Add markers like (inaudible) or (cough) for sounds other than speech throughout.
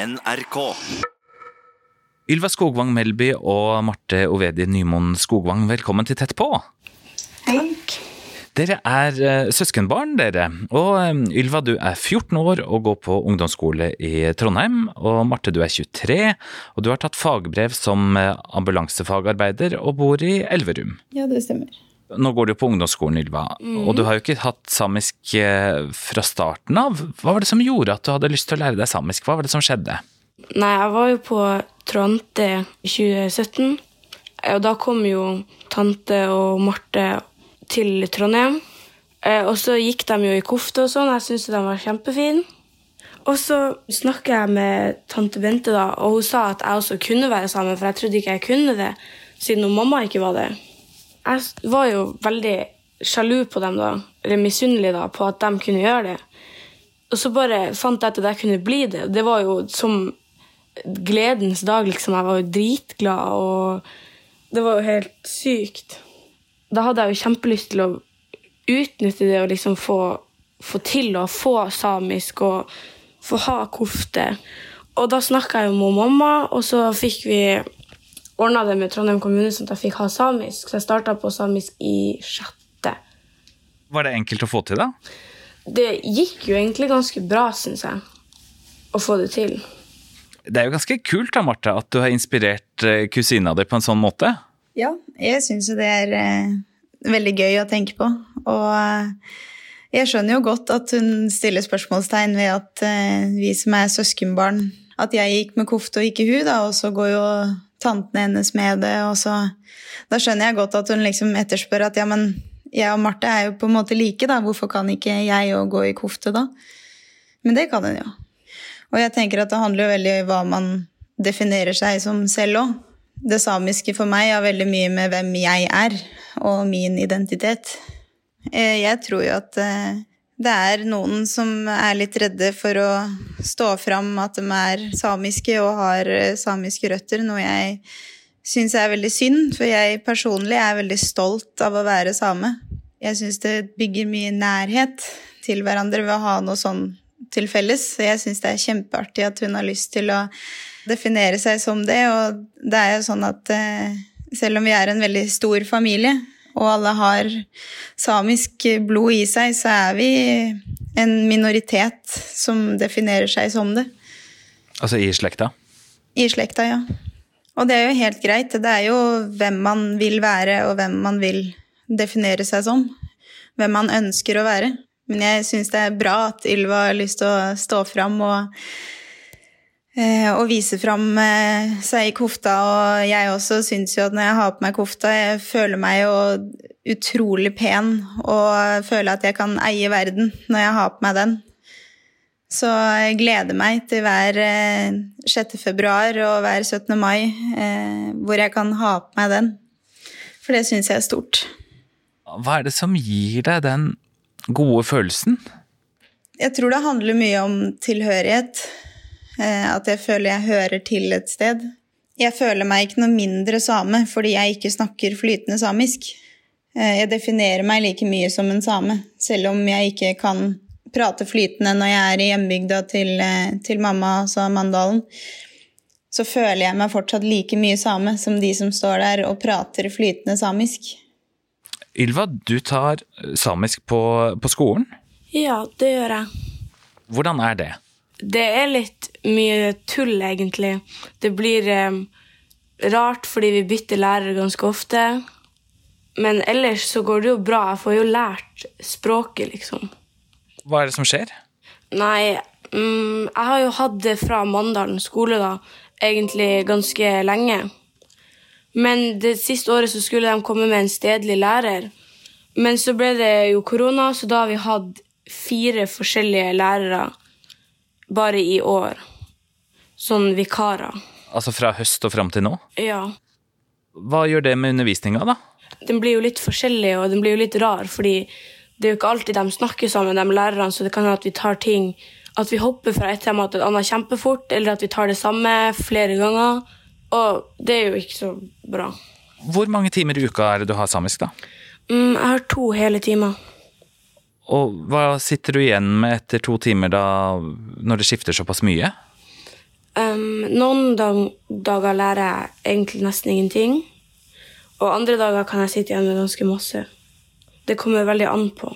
NRK. Ylva Skogvang Melby og Marte Ovedi Nymoen Skogvang, velkommen til Tett på. Takk. Dere er eh, søskenbarn, dere. Og eh, Ylva, du er 14 år og går på ungdomsskole i Trondheim. Og Marte, du er 23, og du har tatt fagbrev som eh, ambulansefagarbeider og bor i Elverum. Ja, det stemmer. Nå går du på ungdomsskolen, Ylva, og du har jo ikke hatt samisk eh, fra starten av. Hva var det som gjorde at du hadde lyst til å lære deg samisk? Hva var det som skjedde? Nei, jeg var jo på Trante i 2017. Og da kom jo tante og Marte til Trondheim. Eh, Og så gikk de jo i kofte og sånn. Jeg syntes de var kjempefine. Og så snakka jeg med tante Bente, da, og hun sa at jeg også kunne være sammen, for jeg trodde ikke jeg kunne det, siden hun mamma ikke var det. Jeg var jo veldig sjalu på dem, da, eller misunnelig da, på at de kunne gjøre det. Og så bare fant jeg at jeg kunne bli det. Det var jo som gledens dag, liksom. Jeg var jo dritglad, og det var jo helt sykt. Da hadde jeg jo kjempelyst til å utnytte det og liksom få, få til å få samisk og få ha kofte. Og da snakka jeg jo med mamma, og så fikk vi ordna det med Trondheim kommune sånn at jeg fikk ha samisk. Så jeg starta på samisk i sjette. Var det enkelt å få til, da? Det gikk jo egentlig ganske bra, syns jeg, å få det til. Det er jo ganske kult da, Marte, at du har inspirert eh, kusina di på en sånn måte. Ja, jeg syns jo det er eh, veldig gøy å tenke på. Og eh, jeg skjønner jo godt at hun stiller spørsmålstegn ved at eh, vi som er søskenbarn At jeg gikk med kofte og ikke hun, da, og så går jo tantene hennes med det, og så Da skjønner jeg godt at hun liksom etterspør at ja, men jeg og Marte er jo på en måte like, da. Hvorfor kan ikke jeg òg gå i kofte, da? Men det kan hun jo. Og jeg tenker at det handler jo veldig om hva man definerer seg som selv òg. Det samiske for meg har veldig mye med hvem jeg er, og min identitet. Eh, Jeg tror jo at eh, det er noen som er litt redde for å stå fram at de er samiske og har eh, samiske røtter, noe jeg syns er veldig synd, for jeg personlig er veldig stolt av å være same. Jeg syns det bygger mye nærhet til hverandre ved å ha noe sånn til felles. Så jeg syns det er kjempeartig at hun har lyst til å definere seg som det. Og det er jo sånn at eh, selv om vi er en veldig stor familie, og alle har samisk blod i seg, så er vi en minoritet som definerer seg som det. Altså i slekta. I slekta, ja. Og det er jo helt greit. Det er jo hvem man vil være, og hvem man vil definere seg som. Hvem man ønsker å være. Men jeg syns det er bra at Ylva har lyst til å stå fram og, og vise fram eh, seg i kofta. Og jeg også syns jo at når jeg har på meg kofta, jeg føler meg jo utrolig pen og føler at jeg kan eie verden når jeg har på meg den. Så jeg gleder meg til hver eh, 6. februar og hver 17. mai, eh, hvor jeg kan ha på meg den. For det syns jeg er stort. Hva er det som gir deg den gode følelsen? Jeg tror det handler mye om tilhørighet. Eh, at jeg føler jeg hører til et sted. Jeg føler meg ikke noe mindre same fordi jeg ikke snakker flytende samisk. Eh, Jeg definerer meg like mye som en same, selv om jeg ikke kan prate flytende når jeg er i hjembygda til, eh, til mamma, altså Mandalen. Så føler jeg meg fortsatt like mye same som de som står der og prater flytende samisk. Ylva, du tar samisk på, på skolen. Ja, det gjør jeg. Hvordan er det? Det er litt mye tull, egentlig. Det blir eh, rart fordi vi bytter lærer ganske ofte. Men ellers så går det jo bra. Jeg får jo lært språket, liksom. Hva er det som skjer? Nei, mm, jeg har jo hatt det fra Mandalen skole, da, egentlig ganske lenge. Men det siste året så skulle de komme med en stedlig lærer. Men så ble det jo korona, så da har vi hatt fire forskjellige lærere bare i år. Sånn vikarer. Altså fra høst og fram til nå? Ja. Hva gjør det med undervisninga, da? Den blir jo litt forskjellig, og den blir jo litt rar, fordi det er jo ikke alltid de snakker sammen, de lærerne, så det kan hende at vi tar ting At vi hopper fra et tema til et annet kjempefort, eller at vi tar det samme flere ganger. Og det er jo ikke så bra. Hvor mange timer i uka er det du har samisk, da? Mm, jeg har to hele timer. Og hva sitter du igjen med etter to timer da, når det skifter såpass mye? Um, noen dag dager lærer jeg egentlig nesten ingenting. Og andre dager kan jeg sitte igjen med ganske masse. Det kommer veldig an på.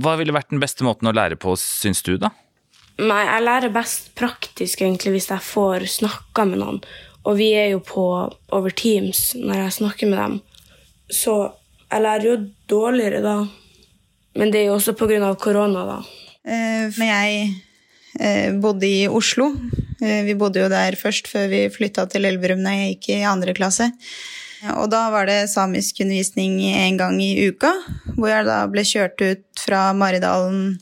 Hva ville vært den beste måten å lære på, syns du, da? Nei, jeg lærer best praktisk egentlig hvis jeg får snakka med noen. Og vi er jo på over Teams når jeg snakker med dem. Så jeg lærer jo dårligere da. Men det er jo også pga. korona, da. Eh, men jeg eh, bodde i Oslo. Eh, vi bodde jo der først før vi flytta til Elverum da jeg gikk i andre klasse. Og da var det samiskundervisning en gang i uka, hvor jeg da ble kjørt ut fra Maridalen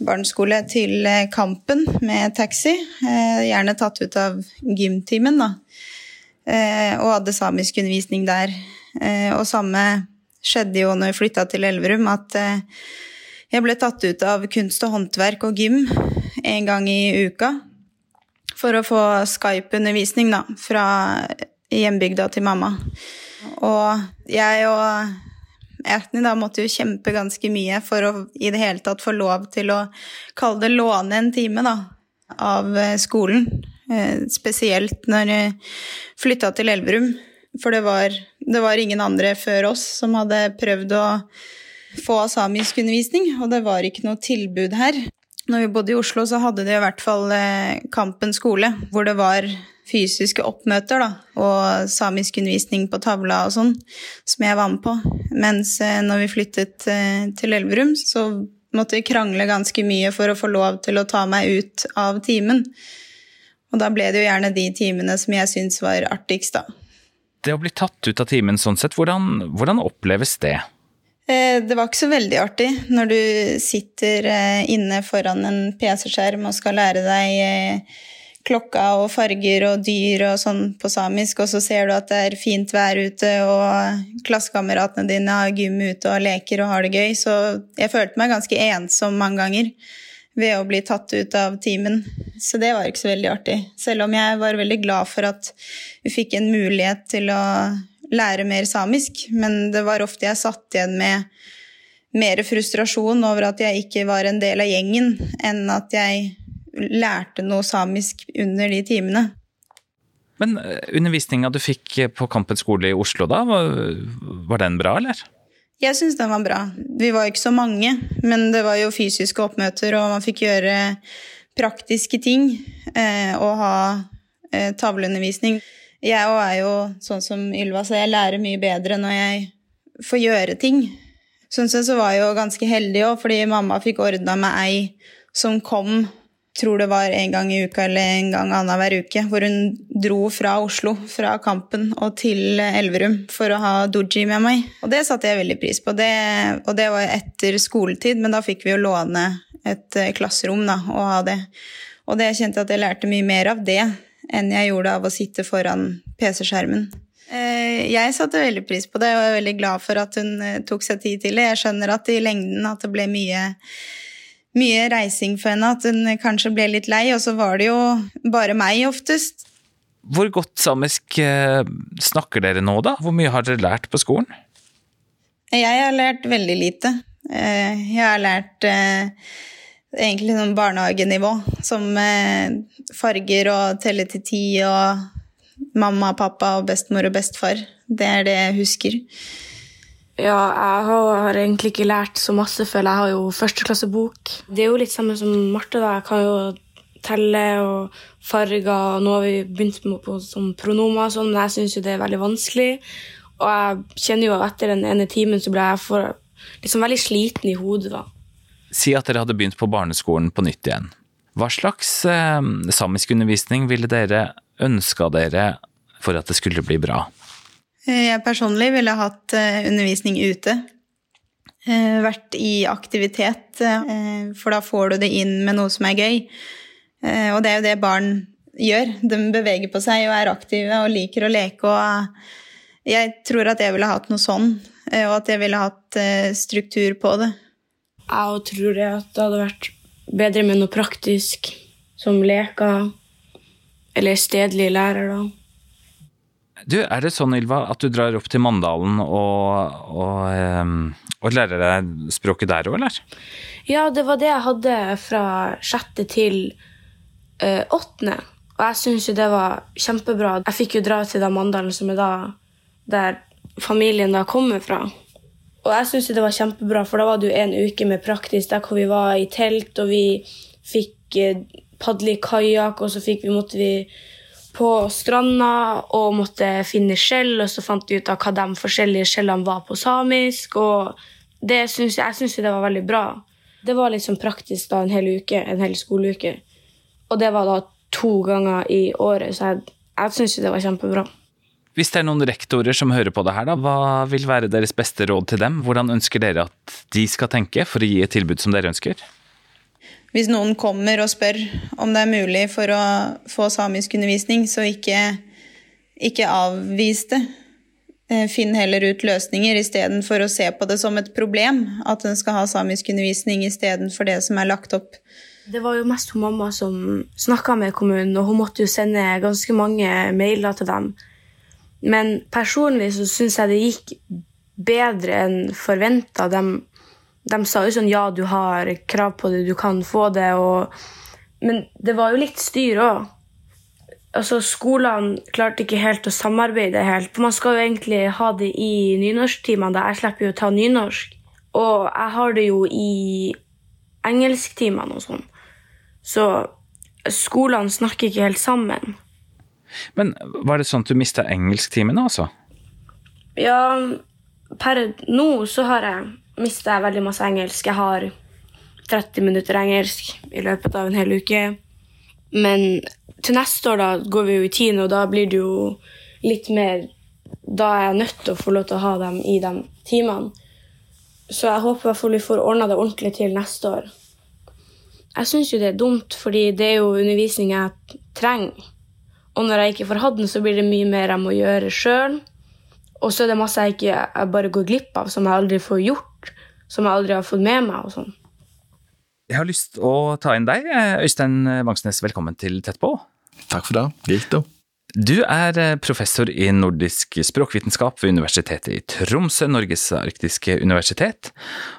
barneskole til Kampen med taxi. Gjerne tatt ut av gymtimen, da. Og hadde samiskundervisning der. Og samme skjedde jo når vi flytta til Elverum, at jeg ble tatt ut av kunst og håndverk og gym en gang i uka for å få Skype-undervisning da, fra hjembygda til mamma. Og jeg og Etni da måtte jo kjempe ganske mye for å i det hele tatt få lov til å kalle det låne en time da, av eh, skolen. Eh, spesielt når jeg flytta til Elverum. For det var, det var ingen andre før oss som hadde prøvd å få samiskundervisning, og det var ikke noe tilbud her. Når vi bodde i Oslo, så hadde de i hvert fall eh, Kampen skole, hvor det var fysiske oppmøter da, og samisk undervisning på tavla og sånn, som jeg var med på. Mens eh, når vi flyttet eh, til Elverum, så måtte vi krangle ganske mye for å få lov til å ta meg ut av timen. Og da ble det jo gjerne de timene som jeg syntes var artigst, da. Det å bli tatt ut av timen sånn sett, hvordan, hvordan oppleves det? Eh, det var ikke så veldig artig når du sitter eh, inne foran en PC-skjerm og skal lære deg eh, klokka og farger og dyr og sånn på samisk, og så ser du at det er fint vær ute, og klassekameratene dine har gym ute og leker og har det gøy. Så jeg følte meg ganske ensom mange ganger ved å bli tatt ut av timen. Så det var ikke så veldig artig. Selv om jeg var veldig glad for at vi fikk en mulighet til å lære mer samisk, men det var ofte jeg satt igjen med mer frustrasjon over at jeg ikke var en del av gjengen, enn at jeg lærte noe samisk under de timene. Men eh, undervisninga du fikk på Kampen skole i Oslo da, var, den bra, eller? Jeg syns den var bra. Vi var ikke så mange, men det var jo fysiske oppmøter, og man fikk gjøre praktiske ting eh, og ha eh, tavleundervisning. Jeg òg er jo sånn som Ylva, så jeg lærer mye bedre når jeg får gjøre ting. Sånn sett så var jeg jo ganske heldig òg, fordi mamma fikk ordna med ei som kom tror det var en gang i uka eller en gang annenhver uke, hvor hun dro fra Oslo, fra Kampen og til Elverum for å ha doji med meg. Og det satte jeg veldig pris på. Det, og det var etter skoletid, men da fikk vi jo låne et klasserom da, og ha det. Og det jeg kjente at jeg lærte mye mer av det enn jeg gjorde av å sitte foran PC-skjermen. Eh, jeg satte veldig pris på det og er veldig glad for at hun eh, tok seg tid til det. Jeg skjønner at i lengden at det ble mye, mye reising for henne, at hun kanskje ble litt lei, og så var det jo bare meg oftest. Hvor godt samisk eh, snakker dere nå, da? Hvor mye har dere lært på skolen? Jeg har lært veldig lite. Jeg har lært egentlig sånn barnehagenivå, som eh, farger og telle til ti og mamma, pappa og bestemor og bestefar. Det er det jeg husker. Ja, jeg har egentlig ikke lært så masse før. Jeg har jo førsteklassebok. Det er jo litt samme som Marte. Jeg kan jo telle og farger. og Nå har vi begynt med på sånn pronomer, og sånn, men jeg syns jo det er veldig vanskelig. Og jeg kjenner jo at etter den ene timen så ble jeg for, liksom veldig sliten i hodet. da. Si at dere hadde begynt på barneskolen på nytt igjen. Hva slags eh, samiskundervisning ville dere ønska dere for at det skulle bli bra? Eh, jeg personlig ville hatt eh, undervisning ute. Eh, vært i aktivitet, for da får du det inn med noe som er gøy. Og det er jo det barn gjør. De beveger på seg og er aktive og liker å leke. Og jeg tror at jeg ville hatt noe sånn, og at jeg ville hatt struktur på det. Jeg tror det at det hadde vært bedre med noe praktisk, som leker eller stedlig lærer, da. Du, Er det sånn, Ylva, at du drar opp til Mandalen og, og, ehm, og lærer deg språket der òg, eller? Ja, det var det jeg hadde fra sjette til uh, åttende. Og jeg syns jo det var kjempebra. Jeg fikk jo dra til da Mandalen, som er da der familien da kommer fra. Og jeg syns det var kjempebra, for da var det jo en uke med praktisk der hvor vi var i telt, og vi fikk eh, padle i kajakk, og så fikk vi, måtte vi på stranda og måtte finne skjell, og så fant de ut av hva de forskjellige skjellene var på samisk. Og synes jeg, jeg syns det var veldig bra. Det var liksom praktisk da en hel uke, en hel skoleuke. Og det var da to ganger i året, så jeg, jeg syns det var kjempebra. Hvis det er noen rektorer som hører på det her, da, hva vil være deres beste råd til dem? Hvordan ønsker dere at de skal tenke for å gi et tilbud som dere ønsker? Hvis noen kommer og spør om det er mulig for å få samisk undervisning, så ikke, ikke avvis det. Eh, finn heller ut løsninger istedenfor å se på det som et problem at en skal ha samisk undervisning istedenfor det som er lagt opp. Det var jo mest hun mamma som snakka med kommunen, og hun måtte jo sende ganske mange mailer til dem. Men personlig så syns jeg det gikk bedre enn forventa. De de sa jo sånn ja, du har krav på det, du kan få det. Og, men det var jo litt styr òg. Altså, skolene klarte ikke helt å samarbeide helt. For man skal jo egentlig ha det i nynorsktimene. Jeg slipper jo å ta nynorsk. Og jeg har det jo i engelsktimene og sånn. Så skolene snakker ikke helt sammen. Men var det sånn at du mista engelsktimene, altså? Ja, per nå så har jeg mister jeg veldig masse engelsk. Jeg har 30 minutter engelsk i løpet av en hel uke. Men til neste år da går vi jo i tiende, og da blir det jo litt mer Da er jeg nødt til å få lov til å ha dem i de timene. Så jeg håper i hvert fall vi får ordna det ordentlig til neste år. Jeg syns jo det er dumt, fordi det er jo undervisning jeg trenger. Og når jeg ikke får hatt den, så blir det mye mer jeg må gjøre sjøl. Og så er det masse jeg ikke jeg bare går glipp av, som jeg aldri får gjort. Som jeg aldri har fått med meg. og sånn. Jeg har lyst til å ta inn deg, Øystein Vangsnes. Velkommen til Tett på. Takk for det. Gildt, du er eh, professor i nordisk språkvitenskap ved Universitetet i Tromsø, Norges arktiske universitet.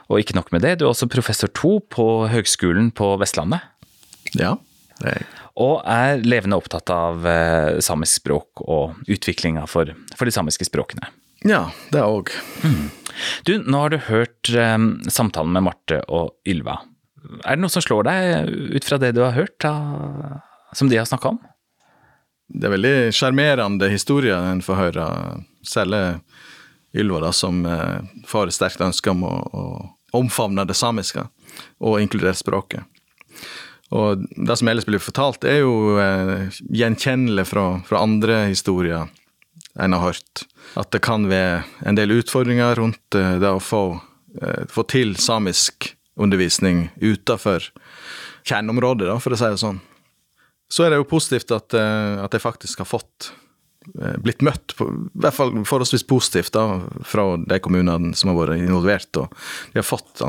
Og ikke nok med det, du er også professor to på Høgskolen på Vestlandet. Ja, det er jeg og er levende opptatt av eh, samisk språk og utviklinga for, for, de samiske språkene. Ja, det òg. Mm. Du, nå har du hørt um, samtalen med Marte og Ylva. Er det noe som slår deg ut fra det du har hørt, da, som de har snakka om? Det er veldig sjarmerende historier en får høre, særlig Ylva, da, som uh, får et sterkt ønske om å, å omfavne det samiske og inkludere språket. Og det som ellers blir fortalt, er jo eh, gjenkjennelig fra, fra, andre historier en har hørt. At det kan være en del utfordringer rundt eh, det å få, eh, få til samisk undervisning utenfor kjerneområdet, da, for å si det sånn. Så er det jo positivt at, eh, at jeg faktisk har fått blitt møtt, på, i hvert fall forholdsvis positivt, da, fra de kommunene som har vært involvert. og De har fått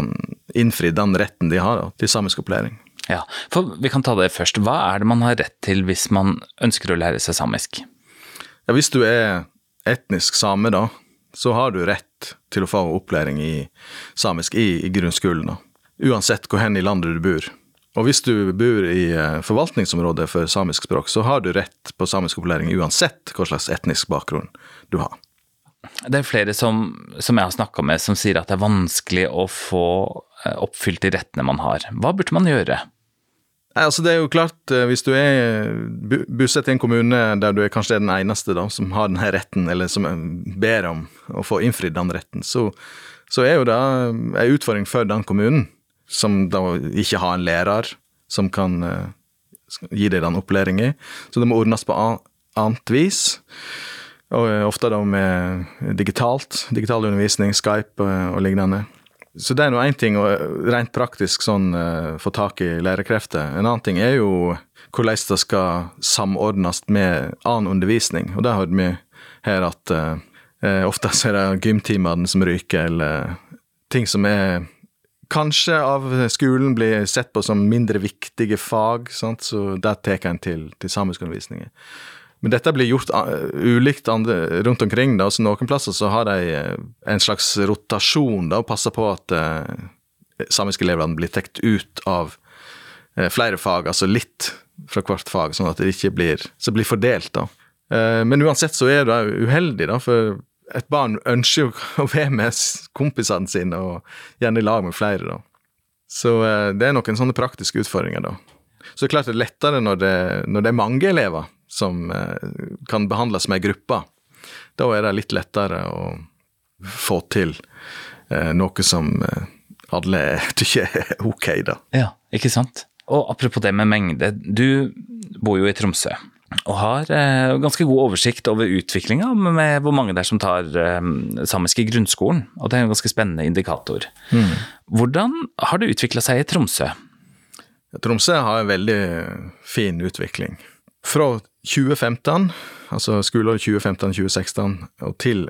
innfridd den retten de har da, til samisk opplæring. Ja, for Vi kan ta det først. Hva er det man har rett til hvis man ønsker å lære seg samisk? Ja, Hvis du er etnisk same, da, så har du rett til å få opplæring i samisk i, i grunnskolen. da. Uansett hvor hen i landet du bor. Og hvis du bor i eh, forvaltningsområdet for samisk språk, så har du rett på samisk opplæring uansett hva slags etnisk bakgrunn du har. Det er flere som, som jeg har snakka med, som sier at det er vanskelig å få eh, oppfylt de rettene man har. Hva burde man gjøre? Altså det er jo klart, eh, Hvis du er bosatt i en kommune der du er kanskje den eneste da, som har denne retten, eller som ber om å få innfridd den retten, så, så er jo det en utfordring for den kommunen, som da ikke har en lærer som kan gi deg den opplæringen. Så det må ordnes på annet vis. Og eh, ofte da med digitalt, digital undervisning, Skype og lignende. Så det er nå én ting rent praktisk sånn uh, få tak i lærekrefter. En annen ting er jo hvordan det skal samordnes med annen undervisning. Og det hørte vi her at eh, ofte så er det gymtimene som ryker, eller ting som er kanskje av skolen blir sett på som mindre viktige fag, sant? så det tar en til, til samiskundervisning. Men dette blir gjort uh, ulikt rundt omkring. da, så Noen plasser så har de uh, en slags rotasjon da, og passer på at eh, samiske elevene blir tatt ut av flere fag. Altså litt fra hvert fag, sånn at det ikke blir, så blir fordelt. da. Eh, men uansett så er det uheldig, da, for et barn ønsker jo (laughs) å være med kompisene sine, og gjerne i lag med flere. da. Så eh, det er noen sånne praktiske utfordringer, da. Så det er klart det er lettere når det, når det er mange elever som eh, kan behandles med ei gruppe. Da er det litt lettere å få til noe som alle (laughs) tykker er ok, da. Ja, ikke sant. Og apropos det med mengde, du bor jo i Tromsø og har eh, ganske god oversikt over utviklinga med hvor mange det er som tar eh, samisk i grunnskolen, og det er en ganske spennende indikator. Mm. Hvordan har det utvikla seg i Tromsø? Tromsø har en veldig fin utvikling. Fra 2015, altså skoleåret 2015-2016, og til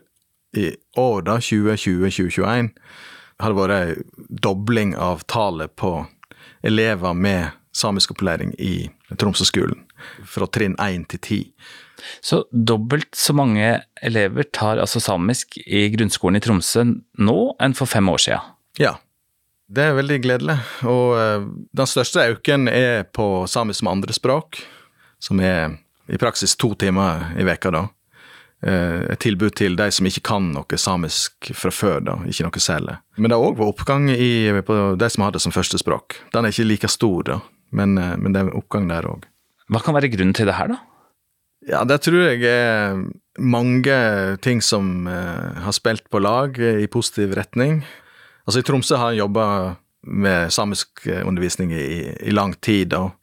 i år, da, 2020-2021, har det vært ei dobling av tallet på elever med samiskopplæring i Tromsø-skolen, fra trinn 1 til 10. Så dobbelt så mange elever tar altså samisk i grunnskolen i Tromsø nå enn for fem år siden? Ja, det er veldig gledelig. Og uh, den største økningen er på samisk som andrespråk, som er i praksis to timer i veka da. Eh, et tilbud til de som ikke kan noe samisk fra før, da, ikke noe særlig. Men det har òg vært oppgang i, på de som har det som førstespråk. Den er ikke like stor, da, men, eh, men det er oppgang der òg. Hva kan være grunnen til det her, da? Ja, det tror jeg er mange ting som uh, har spilt på lag i positiv retning. Altså I Tromsø har jeg jobba med samisk undervisning i, i lang tid. da, Eh,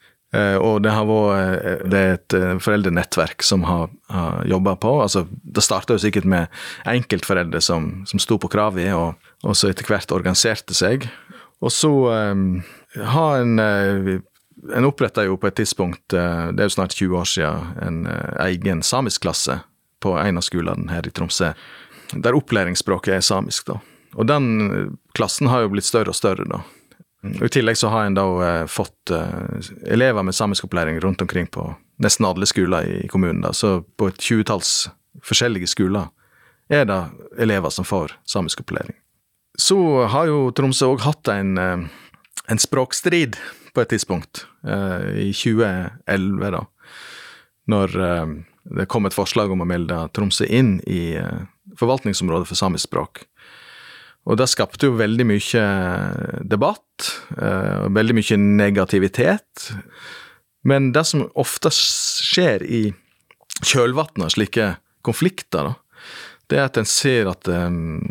og det har vært eh, det er et eh, foreldrenettverk som har, har jobba på. altså Det starta sikkert med enkeltforeldre som, som sto på kravet, og, og så etter hvert organiserte seg. Og så um, har en En oppretta jo på et tidspunkt, det er jo snart 20 år siden, en egen samisk klasse på en av skolene her i Tromsø, der opplæringsspråket er samisk. da. Og den klassen har jo blitt større og større, da. Og I tillegg så har en da uh, fått uh, elever med samiskopplæring rundt omkring på nesten alle skoler i kommunen. da, Så på et tjuetalls forskjellige skoler er det elever som får samiskopplæring. Så har jo Tromsø òg hatt en, uh, en, språkstrid på et tidspunkt, i 2011, da. Når det kom et forslag om å melde Tromsø inn i forvaltningsområdet for samisk språk. Og det skapte jo veldig mye debatt, eh, og veldig mye negativitet. Men det som ofte skjer i kjølvannet av slike konflikter, da, det er at en ser at um,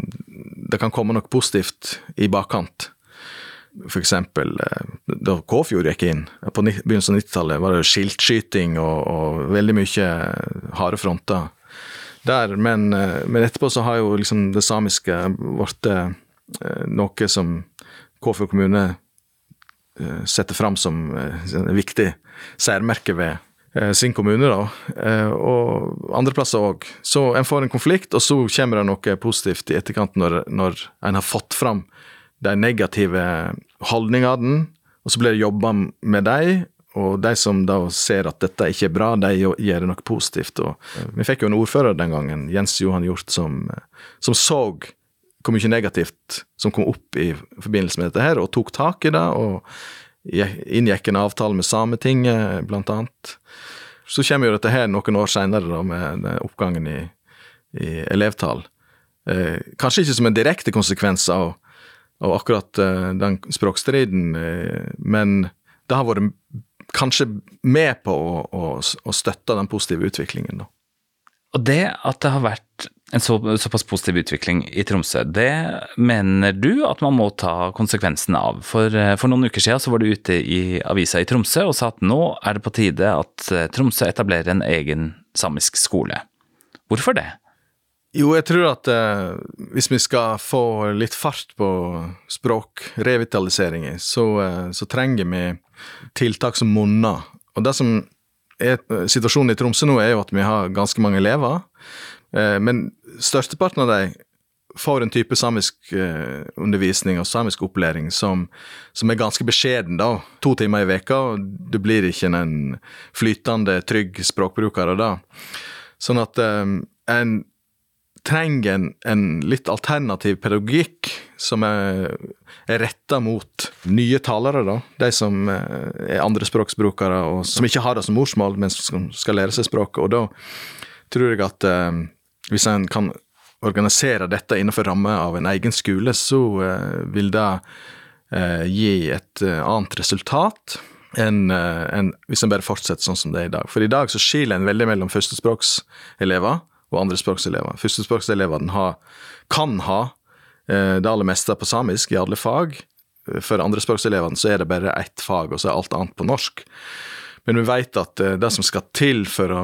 det kan komme noe positivt i bakkant. For eksempel da Kåfjord gikk inn, på begynnelsen av 90-tallet, var det skiltskyting og, og veldig mye harde fronter der, men, eh, men, etterpå så har jo liksom det samiske blitt eh, noe som Kåfjord kommune eh, setter fram som et viktig særmerke ved sin kommune, da, og andre plasser òg. Så en får en konflikt, og så kommer det noe positivt i etterkant når, når en har fått fram de negative holdningene, og så blir det jobba med dem, og de som da ser at dette ikke er bra, de gjør noe positivt. Og vi fikk jo en ordfører den gangen, Jens Johan Hjort, som, som så hvor mye negativt som kom opp i forbindelse med dette her, og tok tak i det. og inngikk en avtale med Sametinget, blant annet. Så kommer jo dette her noen år seinere, med oppgangen i, i elevtall. Eh, kanskje ikke som en direkte konsekvens av, av akkurat eh, den språkstriden, eh, men det har vært kanskje med på å, å, å støtte den positive utviklingen. Da. Og det at det har vært en så, såpass positiv utvikling i Tromsø, det mener du at man må ta konsekvensen av? For, eh, for noen uker siden så var du ute i avisa i Tromsø og sa at nå er det på tide at eh, Tromsø etablerer en egen samisk skole. Hvorfor det? Jo, jeg tror at eh, hvis vi skal få litt fart på språkrevitaliseringen, så, eh, så trenger vi tiltak som monner. Og det som er eh, situasjonen i Tromsø nå, er jo at vi har ganske mange elever. Eh, men størsteparten av dem får en type samisk eh, undervisning og samisk opplæring som, som er ganske beskjeden, da. To timer i veka, og du blir ikke en flytende, trygg språkbruker av det. Sånn at en trenger en, en litt alternativ pedagogikk som er, er retta mot nye talere, da. De som eh, er andrespråksbrukere og som ikke har det som morsmål, men som skal lære seg språket. Og da tror jeg at eh, hvis en kan organisere dette innenfor ramme av en egen skole, så eh, vil det eh, gi et eh, annet resultat enn eh, en, hvis en bare fortsetter sånn som det er i dag. For i dag så skiller en veldig mellom førstespråkselever og andrespråkselever. Førstespråkselevene kan ha eh, det aller meste på samisk i alle fag. For andrespråkselevene så er det bare ett fag, og så er alt annet på norsk. Men vi vet at eh, det som skal til for å,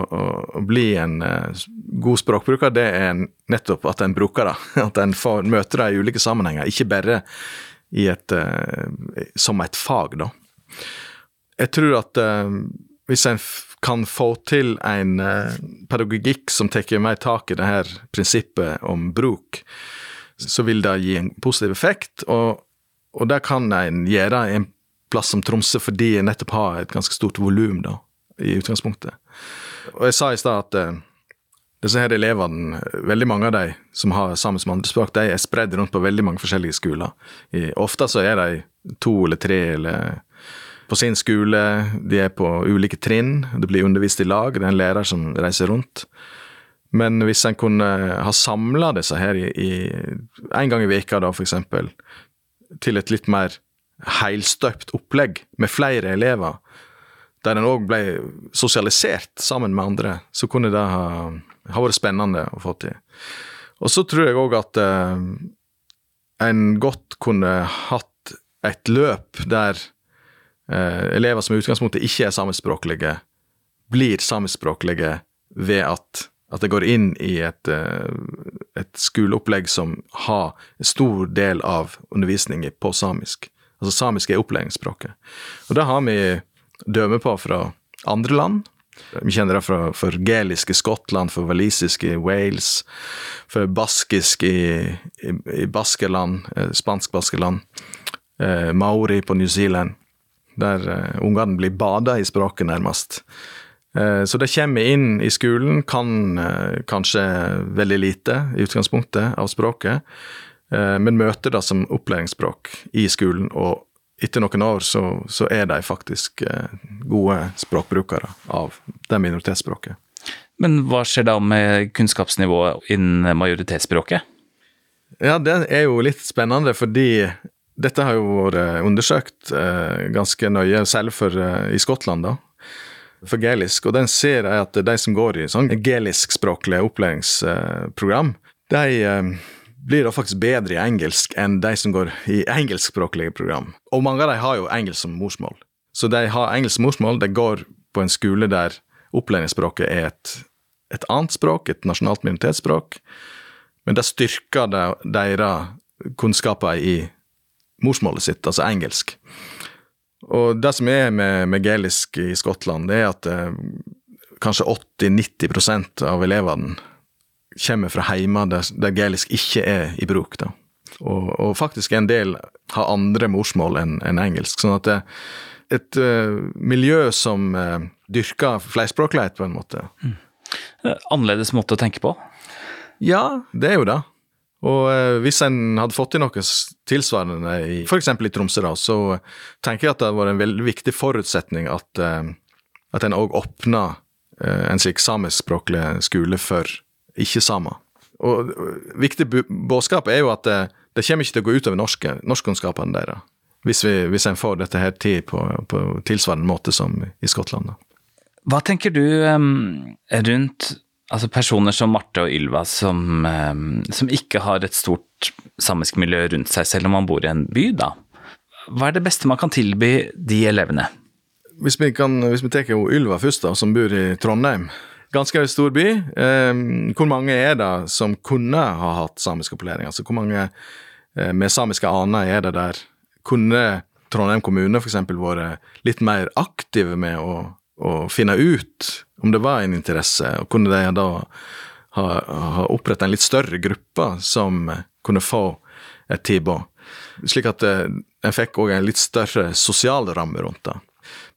å, bli en eh, god språkbruker, det er nettopp at en bruker det. (laughs) At en får møte det i ulike sammenhenger, ikke bare et, eh, som et fag, da. Jeg tror at hvis en kan få til en pedagogikk som tar mer tak i det her prinsippet om bruk, så vil det gi en positiv effekt. Og, og det kan en gjøre i en plass som Tromsø fordi jeg nettopp har et ganske stort volum, i utgangspunktet. Og jeg sa i stad at uh, disse her elevene, veldig mange av de som har samisk andrespråk, de er spredd rundt på veldig mange forskjellige skoler. I, ofte så er de to eller tre eller på sin skole, de er på ulike trinn, det blir undervist i lag, det er en lærer som reiser rundt. Men hvis en kunne ha samla disse her i, i, en gang i veka da, eksempel, til et litt mer helstøpt opplegg med flere elever, der en òg ble sosialisert sammen med andre, så kunne det ha, ha vært spennende å få til. Og så tror jeg òg at eh, en godt kunne hatt et løp der elever som i utgangspunktet ikke er samiskspråklige, blir samiskspråklige ved at, at det går inn i et, eh, et skoleopplegg som har en stor del av undervisningen på samisk. Altså samisk er opplæringsspråket. Og det har vi dømme på fra andre land. Vi kjenner det fra, for i Skottland, for walisisk i Wales, for baskisk i, i, i Baskeland, eh, spansk-Baskeland, eh, maori på New Zealand, der eh, ungene blir bada i språket, nærmest. Eh, så det kommer inn i skolen, kan eh, kanskje veldig lite i utgangspunktet av språket, men møter det som opplæringsspråk i skolen, og etter noen år så, så er de faktisk gode språkbrukere av det minoritetsspråket. Men hva skjer da med kunnskapsnivået innen majoritetsspråket? Ja, det er jo litt spennende, fordi dette har jo vært undersøkt eh, ganske nøye, selv for, i Skottland, da, for gelisk. Og den ser jeg at de som går i sånn gelisk-språklig opplæringsprogram, de blir da faktisk bedre i engelsk enn de som går i engelskspråklige program. Og mange av dem har jo engelsk som morsmål. Så de har engelsk morsmål, de går på en skole der opplæringsspråket er et, et annet språk, et nasjonalt minoritetsspråk, men det styrker deres kunnskaper i morsmålet sitt, altså engelsk. Og det som er med, med gelisk i Skottland, det er at eh, kanskje 80-90% av elevene kommer fra heimer der, der gelisk ikke er i bruk. da. Og, og, faktisk en del har andre morsmål enn en engelsk. Sånn at det, et uh, miljø som uh, dyrker flerspråklighet, på en måte. Mm. Annerledes måte å tenke på? Ja, det er jo det. Og uh, hvis en hadde fått til noe tilsvarende i f.eks. i Tromsø, da, så tenker jeg at det hadde vært en veldig viktig forutsetning at, at en òg åpna en slik samiskspråklig skole for ikke-samer. Og Viktig budskap er jo at det, det, kommer ikke til å gå utover norske, norskkunnskapene deres, hvis, vi, hvis en får dette her til på, på tilsvarende måte som i Skottland. Da. Hva tenker du um, rundt altså personer som Marte og Ylva, som, um, som, ikke har et stort samisk miljø rundt seg, selv om man bor i en by, da? Hva er det beste man kan tilby de elevene? Hvis vi, kan, hvis vi tar Ylva først, da, som bor i Trondheim ganske stor by. Eh, hvor mange er det som kunne ha hatt samisk opplæring? Altså hvor mange eh, med samiske aner er det der? Kunne Trondheim kommune f.eks. vært litt mer aktive med å, å, finne ut om det var en interesse, og kunne de da ha, ha oppretta en litt større gruppe som kunne få et tilbud? Slik at eh, en fikk òg en litt større sosial ramme rundt det.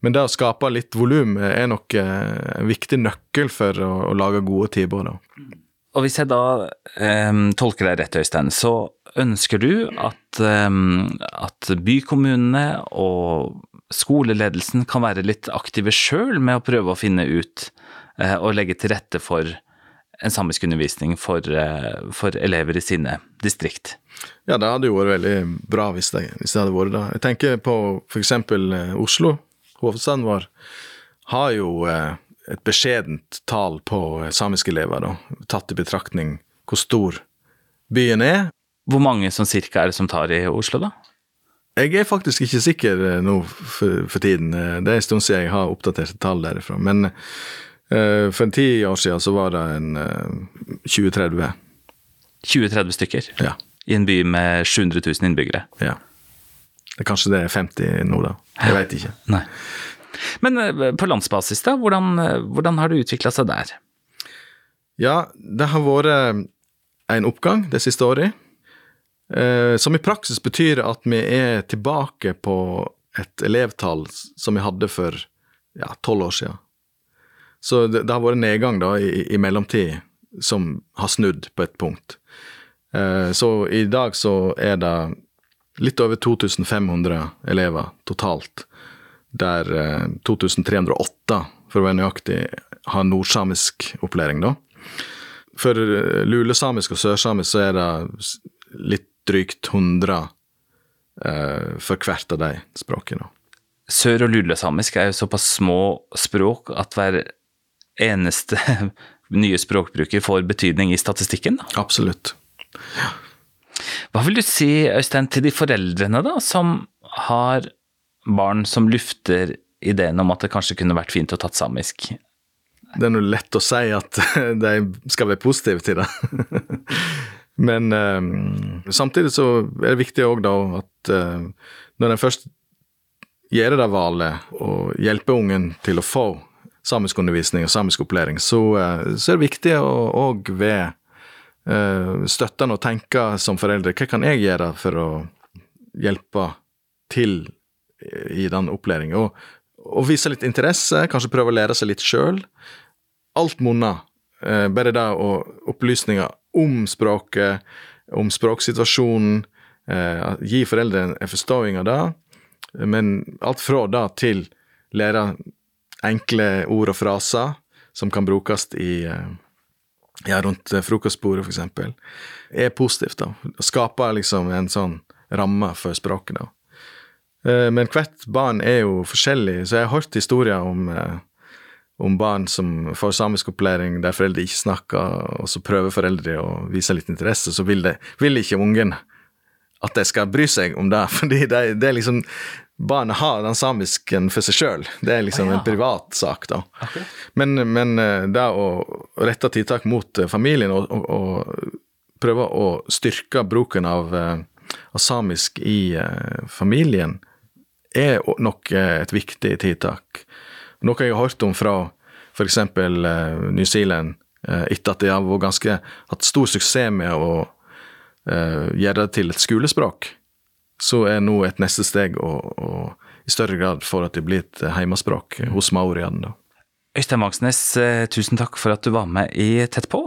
Men det å skape litt volum er nok eh, en viktig nøkkel for å, å lage gode tilbud. Og hvis jeg da eh, tolker deg rett, Øystein, så ønsker du at, eh, at bykommunene og skoleledelsen kan være litt aktive sjøl med å prøve å finne ut uh, og legge til rette for en samisk undervisning for, uh, for elever i sine distrikt? Ja, det hadde jo vært veldig bra hvis det, hvis det hadde vært det. Jeg tenker på f.eks. Oslo, hovedstaden vår, har jo eh, et beskjedent tall på eh, samiske elever, da, tatt i betraktning hvor stor byen er. Hvor mange som cirka er det som tar i Oslo, da? Jeg er faktisk ikke sikker eh, nå for, for tiden. Eh, det er en stund siden jeg har oppdaterte tall derifra. Men uh, for ti år siden så var det en uh, 20-30. 20-30 stykker? Ja. I en by med 700 000 innbyggere? Ja. Kanskje det er 50 nå, da. Jeg veit ikke. (laughs) Nei. Men på landsbasis, da? Hvordan, hvordan har det utvikla seg der? Ja, det har vært en oppgang det siste året. Eh, som i praksis betyr at vi er tilbake på et elevtall som vi hadde for ja, tolv år siden. Så det, det, har vært nedgang da i, i mellomtid som har snudd på et punkt. Så i dag så er det litt over 2500 elever totalt der 2308, eh, for å være nøyaktig, har nordsamisk opplæring, da. For eh, lulesamisk og sørsamisk så er det litt drygt 100 eh, for hvert av de språkene. Sør- og lulesamisk er jo såpass små språk at hver eneste (laughs) nye språkbruker får betydning i statistikken? Da. Absolutt. Ja. Hva vil du si, Øystein, til de foreldrene da, som har barn som lufter ideen om at det kanskje kunne vært fint å tatt samisk? Det er nå lett å si at (laughs) de skal være positive til det. (laughs) Men eh, samtidig så er det viktig òg da at eh, når en først gjør det valget og hjelper ungen til å få samiskundervisning og samisk opplæring, så, uh, så er det viktig å òg ved uh, støttende å tenke som foreldre hva kan jeg gjøre for å hjelpe til i den opplæringa. Og, og, vise litt interesse, kanskje prøve å lære seg litt sjøl. Alt monner. Eh, bare det og opplysninger om språket, om språksituasjonen. Eh, gi foreldrene en forståing av det. Men alt fra det til lære enkle ord og fraser som kan brukes i eh, ja, rundt frokostbordet, f.eks., er positivt. da. Skaper liksom en sånn ramme for språket. da. Eh, men hvert barn er jo forskjellig, så jeg har hørt historier om, eh, om barn som får samisk opplæring der foreldre ikke snakker, og så prøver foreldre å vise litt interesse, så vil, det, vil ikke ungen at de skal bry seg om det. (laughs) Fordi det, det er liksom Barnet har den samisken for seg sjøl. Det er liksom ah, ja. en privat sak, da. Okay. Men, men, eh, det å rette tiltak mot familien og, og, og prøve å styrke bruken av, av samisk i familien, er nok eh, et viktig tiltak. Noe jeg har hørt om fra f.eks. Eh, New Zealand, eh, etter at de har vært ganske, hatt stor suksess med å gjøre det til et skolespråk, så er nå et neste steg å, å i større grad for at det blir et heimespråk hos maoriene. Øystein Vangsnes, tusen takk for at du var med i Tett på.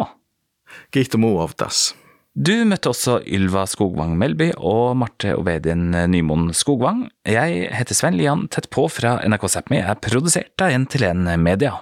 Gitomo av das. Du møtte også Ylva Skogvang Melby og Marte Ovedin Nymoen Skogvang. Jeg heter Sven Lian Tett på fra NRK Sápmi, er produsert av 1 til 1 Media.